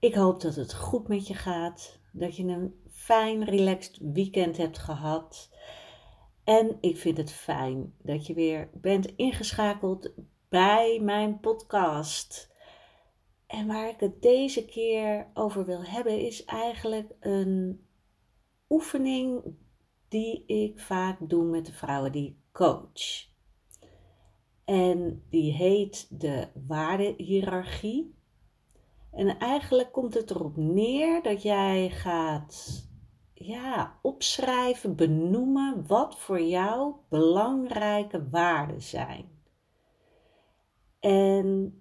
Ik hoop dat het goed met je gaat, dat je een fijn, relaxed weekend hebt gehad. En ik vind het fijn dat je weer bent ingeschakeld bij mijn podcast. En waar ik het deze keer over wil hebben, is eigenlijk een oefening die ik vaak doe met de vrouwen die ik coach. En die heet de waardehierarchie. En eigenlijk komt het erop neer dat jij gaat ja, opschrijven, benoemen wat voor jou belangrijke waarden zijn. En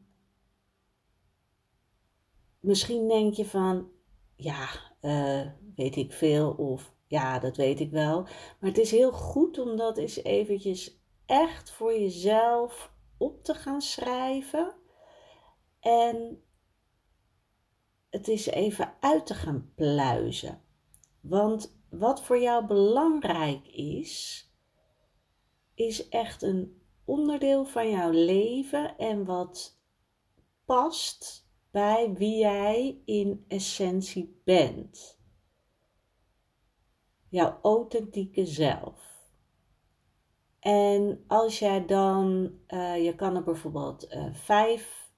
misschien denk je van, ja, uh, weet ik veel of ja, dat weet ik wel. Maar het is heel goed om dat eens eventjes echt voor jezelf op te gaan schrijven. En het is even uit te gaan pluizen. Want wat voor jou belangrijk is, is echt een onderdeel van jouw leven en wat past bij wie jij in essentie bent. Jouw authentieke zelf. En als jij dan, uh, je kan er bijvoorbeeld uh, vijf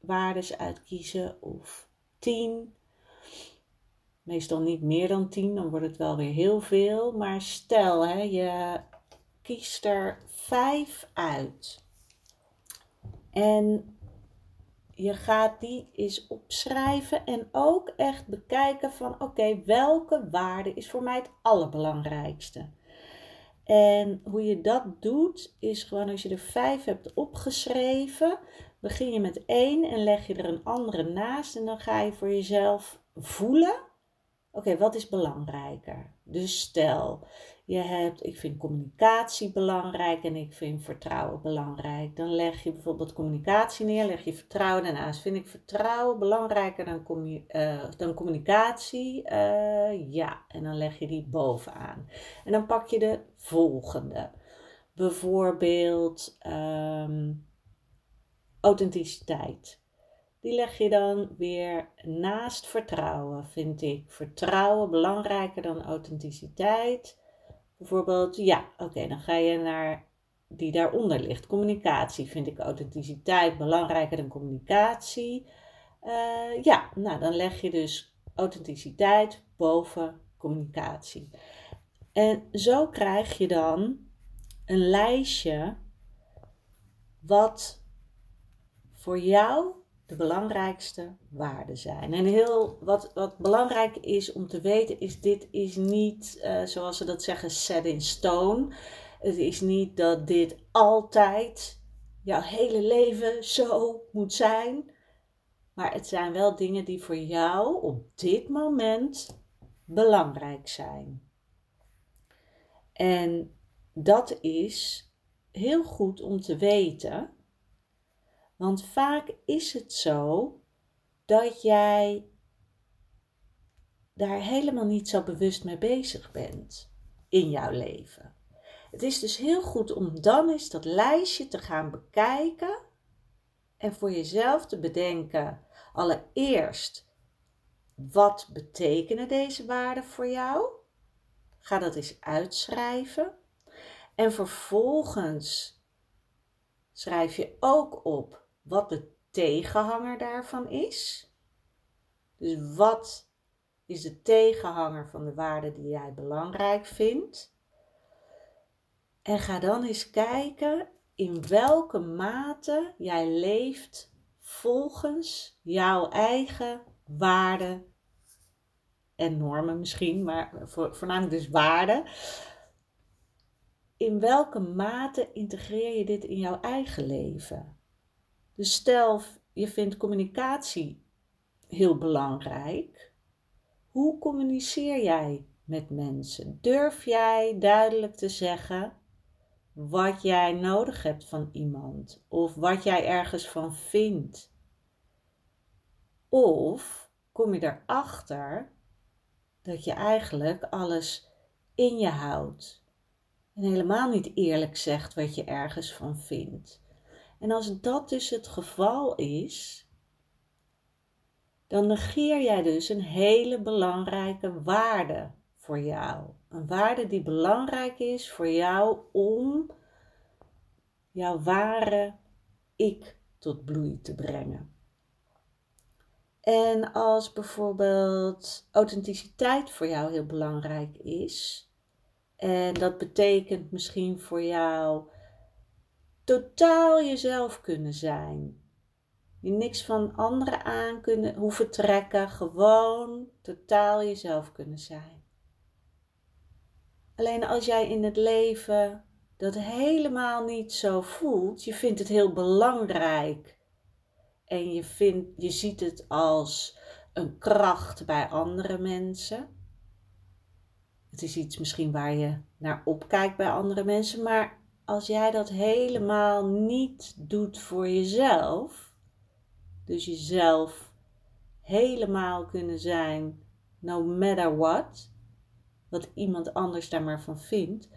waardes uitkiezen of 10. Meestal niet meer dan 10, dan wordt het wel weer heel veel. Maar stel, hè, je kiest er 5 uit. En je gaat die eens opschrijven en ook echt bekijken van oké, welke waarde is voor mij het allerbelangrijkste. En hoe je dat doet, is gewoon als je er vijf hebt opgeschreven, begin je met één en leg je er een andere naast. En dan ga je voor jezelf voelen, oké, wat is belangrijker? Dus stel, je hebt, ik vind communicatie belangrijk en ik vind vertrouwen belangrijk. Dan leg je bijvoorbeeld communicatie neer, leg je vertrouwen daarnaast. Vind ik vertrouwen belangrijker dan, uh, dan communicatie? Uh, ja, en dan leg je die bovenaan. En dan pak je de volgende. Bijvoorbeeld um, authenticiteit. Die leg je dan weer naast vertrouwen, vind ik. Vertrouwen belangrijker dan authenticiteit. Bijvoorbeeld, ja, oké, dan ga je naar die daaronder ligt. Communicatie vind ik authenticiteit belangrijker dan communicatie. Uh, ja, nou dan leg je dus authenticiteit boven communicatie. En zo krijg je dan een lijstje wat voor jou de belangrijkste waarden zijn. En heel wat, wat belangrijk is om te weten is, dit is niet, uh, zoals ze dat zeggen, set in stone. Het is niet dat dit altijd jouw hele leven zo moet zijn. Maar het zijn wel dingen die voor jou op dit moment belangrijk zijn. En dat is heel goed om te weten want vaak is het zo dat jij daar helemaal niet zo bewust mee bezig bent in jouw leven. Het is dus heel goed om dan eens dat lijstje te gaan bekijken en voor jezelf te bedenken, allereerst, wat betekenen deze waarden voor jou? Ga dat eens uitschrijven. En vervolgens schrijf je ook op wat de tegenhanger daarvan is. Dus wat is de tegenhanger van de waarde die jij belangrijk vindt. En ga dan eens kijken in welke mate jij leeft volgens jouw eigen waarden en normen misschien, maar voornamelijk dus waarden. In welke mate integreer je dit in jouw eigen leven? Dus stel je vindt communicatie heel belangrijk. Hoe communiceer jij met mensen? Durf jij duidelijk te zeggen wat jij nodig hebt van iemand of wat jij ergens van vindt? Of kom je erachter dat je eigenlijk alles in je houdt en helemaal niet eerlijk zegt wat je ergens van vindt? En als dat dus het geval is, dan negeer jij dus een hele belangrijke waarde voor jou. Een waarde die belangrijk is voor jou om jouw ware ik tot bloei te brengen. En als bijvoorbeeld authenticiteit voor jou heel belangrijk is, en dat betekent misschien voor jou totaal jezelf kunnen zijn, je niks van anderen aan kunnen hoeven trekken, gewoon totaal jezelf kunnen zijn. Alleen als jij in het leven dat helemaal niet zo voelt, je vindt het heel belangrijk en je, vindt, je ziet het als een kracht bij andere mensen. Het is iets misschien waar je naar opkijkt bij andere mensen, maar als jij dat helemaal niet doet voor jezelf, dus jezelf helemaal kunnen zijn, no matter what, wat iemand anders daar maar van vindt,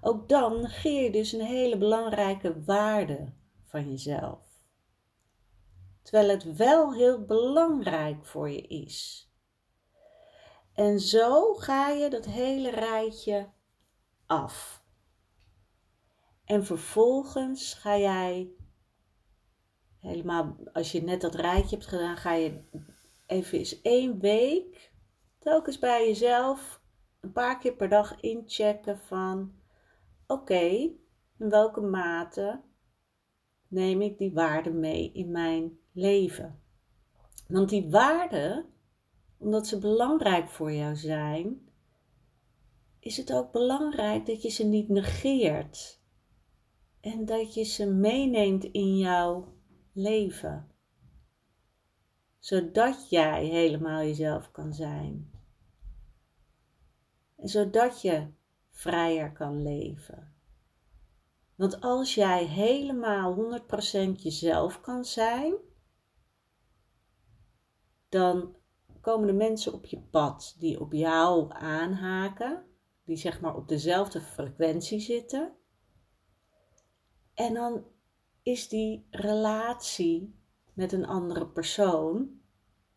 ook dan negeer je dus een hele belangrijke waarde van jezelf. Terwijl het wel heel belangrijk voor je is. En zo ga je dat hele rijtje af. En vervolgens ga jij helemaal als je net dat rijtje hebt gedaan, ga je even eens één week telkens bij jezelf een paar keer per dag inchecken van oké, in welke mate neem ik die waarde mee in mijn leven. Want die waarden, omdat ze belangrijk voor jou zijn, is het ook belangrijk dat je ze niet negeert. En dat je ze meeneemt in jouw leven. Zodat jij helemaal jezelf kan zijn. En zodat je vrijer kan leven. Want als jij helemaal 100% jezelf kan zijn, dan komen de mensen op je pad die op jou aanhaken, die zeg maar op dezelfde frequentie zitten. En dan is die relatie met een andere persoon,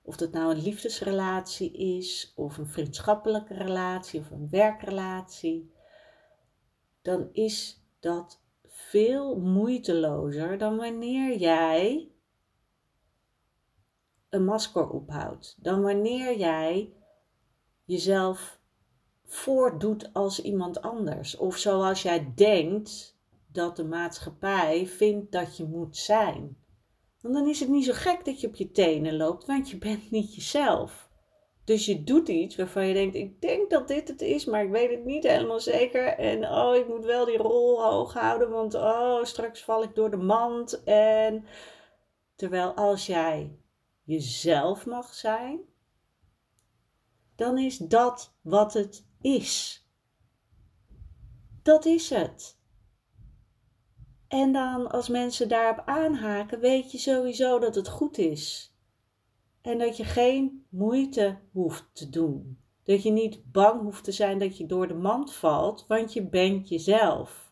of dat nou een liefdesrelatie is, of een vriendschappelijke relatie, of een werkrelatie, dan is dat veel moeitelozer dan wanneer jij een masker ophoudt. Dan wanneer jij jezelf voordoet als iemand anders. Of zoals jij denkt dat de maatschappij vindt dat je moet zijn. Want dan is het niet zo gek dat je op je tenen loopt, want je bent niet jezelf. Dus je doet iets waarvan je denkt: ik denk dat dit het is, maar ik weet het niet helemaal zeker. En oh, ik moet wel die rol hoog houden, want oh, straks val ik door de mand. En terwijl als jij jezelf mag zijn, dan is dat wat het is. Dat is het. En dan als mensen daarop aanhaken, weet je sowieso dat het goed is. En dat je geen moeite hoeft te doen. Dat je niet bang hoeft te zijn dat je door de mand valt, want je bent jezelf.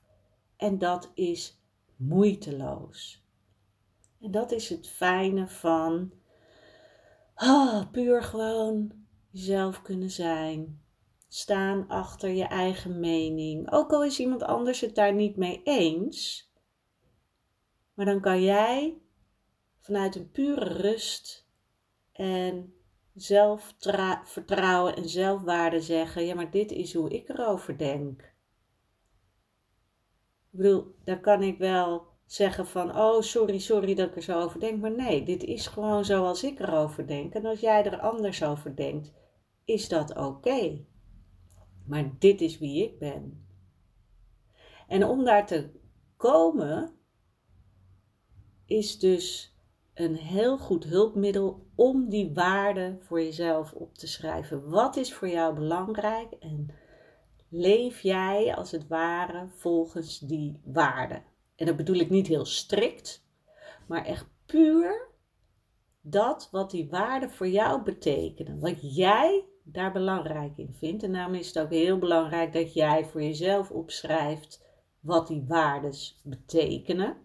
En dat is moeiteloos. En dat is het fijne van oh, puur gewoon jezelf kunnen zijn. Staan achter je eigen mening. Ook al is iemand anders het daar niet mee eens maar dan kan jij vanuit een pure rust en zelfvertrouwen en zelfwaarde zeggen: ja, maar dit is hoe ik erover denk. Ik bedoel, dan kan ik wel zeggen van, oh sorry, sorry dat ik er zo over denk. Maar nee, dit is gewoon zoals ik erover denk. En als jij er anders over denkt, is dat oké. Maar dit is wie ik ben. En om daar te komen, is dus een heel goed hulpmiddel om die waarde voor jezelf op te schrijven. Wat is voor jou belangrijk en leef jij als het ware volgens die waarden? En dat bedoel ik niet heel strikt, maar echt puur dat wat die waarden voor jou betekenen. Wat jij daar belangrijk in vindt. En daarom is het ook heel belangrijk dat jij voor jezelf opschrijft wat die waarden betekenen.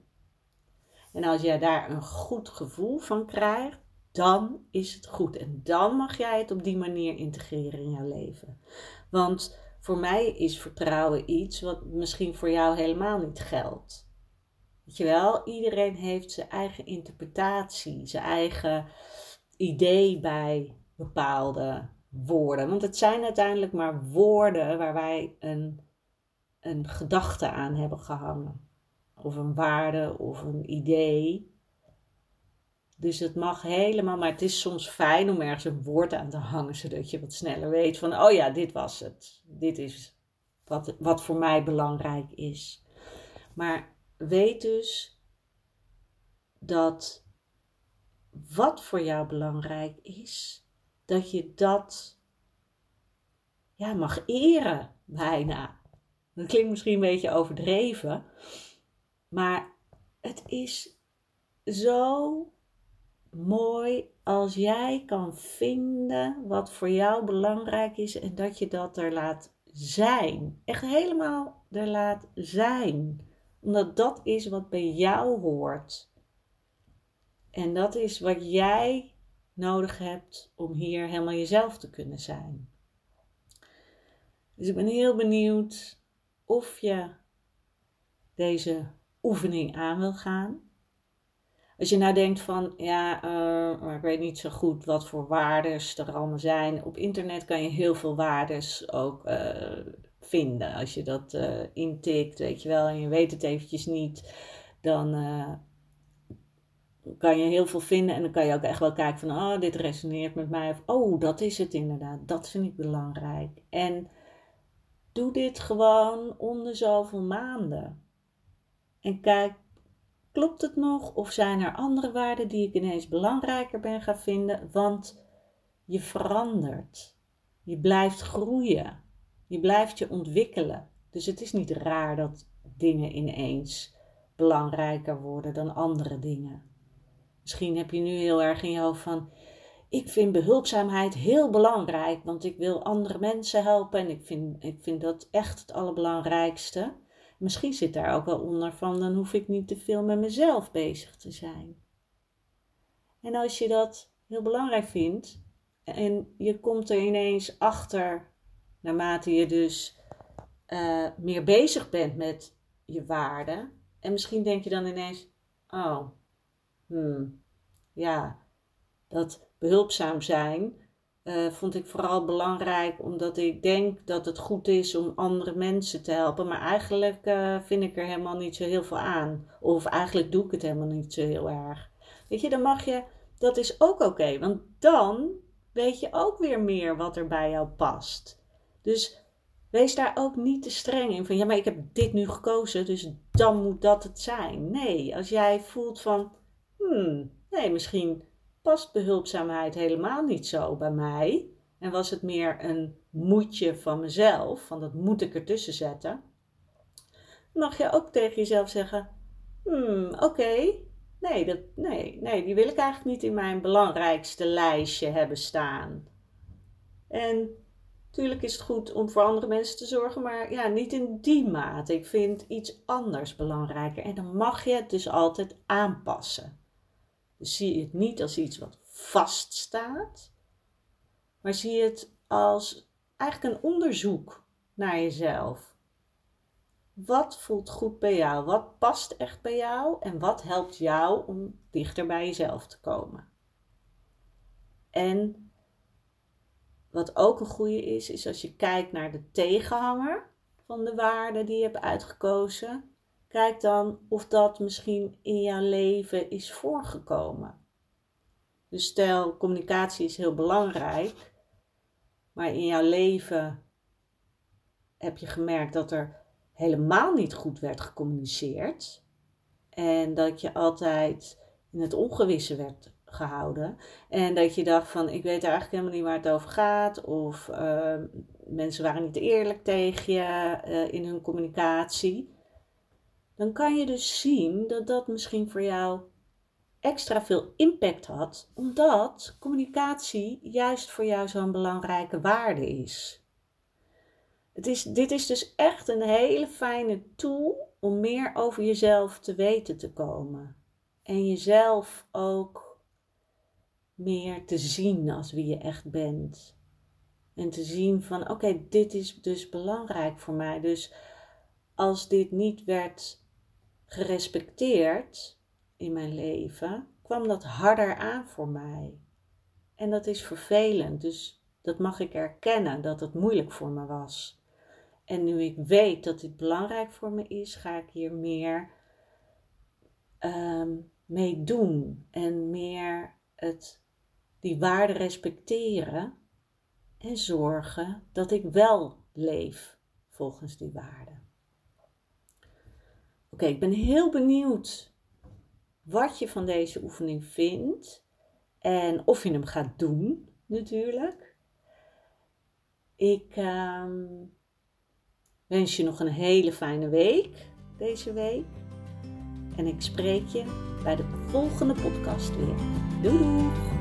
En als jij daar een goed gevoel van krijgt, dan is het goed. En dan mag jij het op die manier integreren in jouw leven. Want voor mij is vertrouwen iets wat misschien voor jou helemaal niet geldt. Weet je wel, iedereen heeft zijn eigen interpretatie, zijn eigen idee bij bepaalde woorden. Want het zijn uiteindelijk maar woorden waar wij een, een gedachte aan hebben gehangen. Of een waarde of een idee. Dus het mag helemaal, maar het is soms fijn om ergens een woord aan te hangen, zodat je wat sneller weet van, oh ja, dit was het. Dit is wat, wat voor mij belangrijk is. Maar weet dus dat wat voor jou belangrijk is, dat je dat ja, mag eren, bijna. Dat klinkt misschien een beetje overdreven, maar het is zo mooi als jij kan vinden wat voor jou belangrijk is en dat je dat er laat zijn. Echt helemaal er laat zijn omdat dat is wat bij jou hoort. En dat is wat jij nodig hebt om hier helemaal jezelf te kunnen zijn. Dus ik ben heel benieuwd of je deze oefening aan wil gaan. Als je nou denkt van, ja, uh, maar ik weet niet zo goed wat voor waardes er allemaal zijn. Op internet kan je heel veel waardes ook uh, vinden. Als je dat uh, intikt, weet je wel, en je weet het eventjes niet, dan kan je heel veel vinden. En dan kan je ook echt wel kijken van, oh, dit resoneert met mij. Of, oh, dat is het inderdaad. Dat vind ik belangrijk. En doe dit gewoon onder zoveel maanden. En kijk, klopt het nog? Of zijn er andere waarden die ik ineens belangrijker ben gaan vinden? Want je verandert. Je blijft groeien. Je blijft je ontwikkelen. Dus het is niet raar dat dingen ineens belangrijker worden dan andere dingen. Misschien heb je nu heel erg in je hoofd van: ik vind behulpzaamheid heel belangrijk, want ik wil andere mensen helpen en ik vind, ik vind dat echt het allerbelangrijkste. Misschien zit daar ook wel onder van: dan hoef ik niet te veel met mezelf bezig te zijn. En als je dat heel belangrijk vindt en je komt er ineens achter naarmate je dus uh, meer bezig bent met je waarden. En misschien denk je dan ineens, oh, hmm, ja, dat behulpzaam zijn uh, vond ik vooral belangrijk omdat ik denk dat het goed is om andere mensen te helpen. Maar eigenlijk uh, vind ik er helemaal niet zo heel veel aan. Of eigenlijk doe ik het helemaal niet zo heel erg. Weet je, dan mag je, dat is ook oké. want dan weet je ook weer meer wat er bij jou past. Dus wees daar ook niet te streng in van ja, maar ik heb dit nu gekozen, dus dan moet dat het zijn. Nee, als jij voelt van hmm, nee, misschien past behulpzaamheid helemaal niet zo bij mij. En was het meer een moedje van mezelf, van dat moet ik ertussen zetten. Mag je ook tegen jezelf zeggen: Hmm, oké, nee, dat, nee, nee, die wil ik eigenlijk niet in mijn belangrijkste lijstje hebben staan. En Tuurlijk is het goed om voor andere mensen te zorgen, maar ja, niet in die mate. Ik vind iets anders belangrijker. En dan mag je het dus altijd aanpassen. Zie het niet als iets wat vaststaat, maar zie het als eigenlijk een onderzoek naar jezelf. Wat voelt goed bij jou? Wat past echt bij jou? En wat helpt jou om dichter bij jezelf te komen? En wat ook een goede is, is als je kijkt naar de tegenhanger van de waarde die je hebt uitgekozen. Kijk dan of dat misschien in jouw leven is voorgekomen. Dus stel, communicatie is heel belangrijk, maar in jouw leven heb je gemerkt dat er helemaal niet goed werd gecommuniceerd en dat je altijd in het ongewisse werd gehouden. En dat je dacht van, ik weet eigenlijk helemaal niet waar het over gaat. Of uh, mensen waren niet eerlijk tegen je uh, in hun communicatie. Dan kan je dus zien dat dat misschien voor jou extra veel impact had. Omdat communicatie juist voor jou zo'n belangrijke waarde is. Het is. Dit is dus echt een hele fijne tool om meer over jezelf te weten te komen. En jezelf ook meer te zien als wie je echt bent. En te zien van oké, dit is dus belangrijk voor mij. Dus als dit niet werd gerespecteerd in mijn leven, kwam dat harder aan voor mij. En dat is vervelend. Dus dat mag ik erkennen dat het moeilijk voor me was. En nu ik weet dat dit belangrijk voor me is, ga ik hier meer um, mee doen. En meer het, die waarde respecteren. En zorgen dat ik wel leef volgens die waarden. Oké, ik ben heel benieuwd wat je van deze oefening vindt. En of je hem gaat doen, natuurlijk. Ik. Um, wens je nog een hele fijne week deze week. En ik spreek je bij de volgende podcast weer. Doei doei!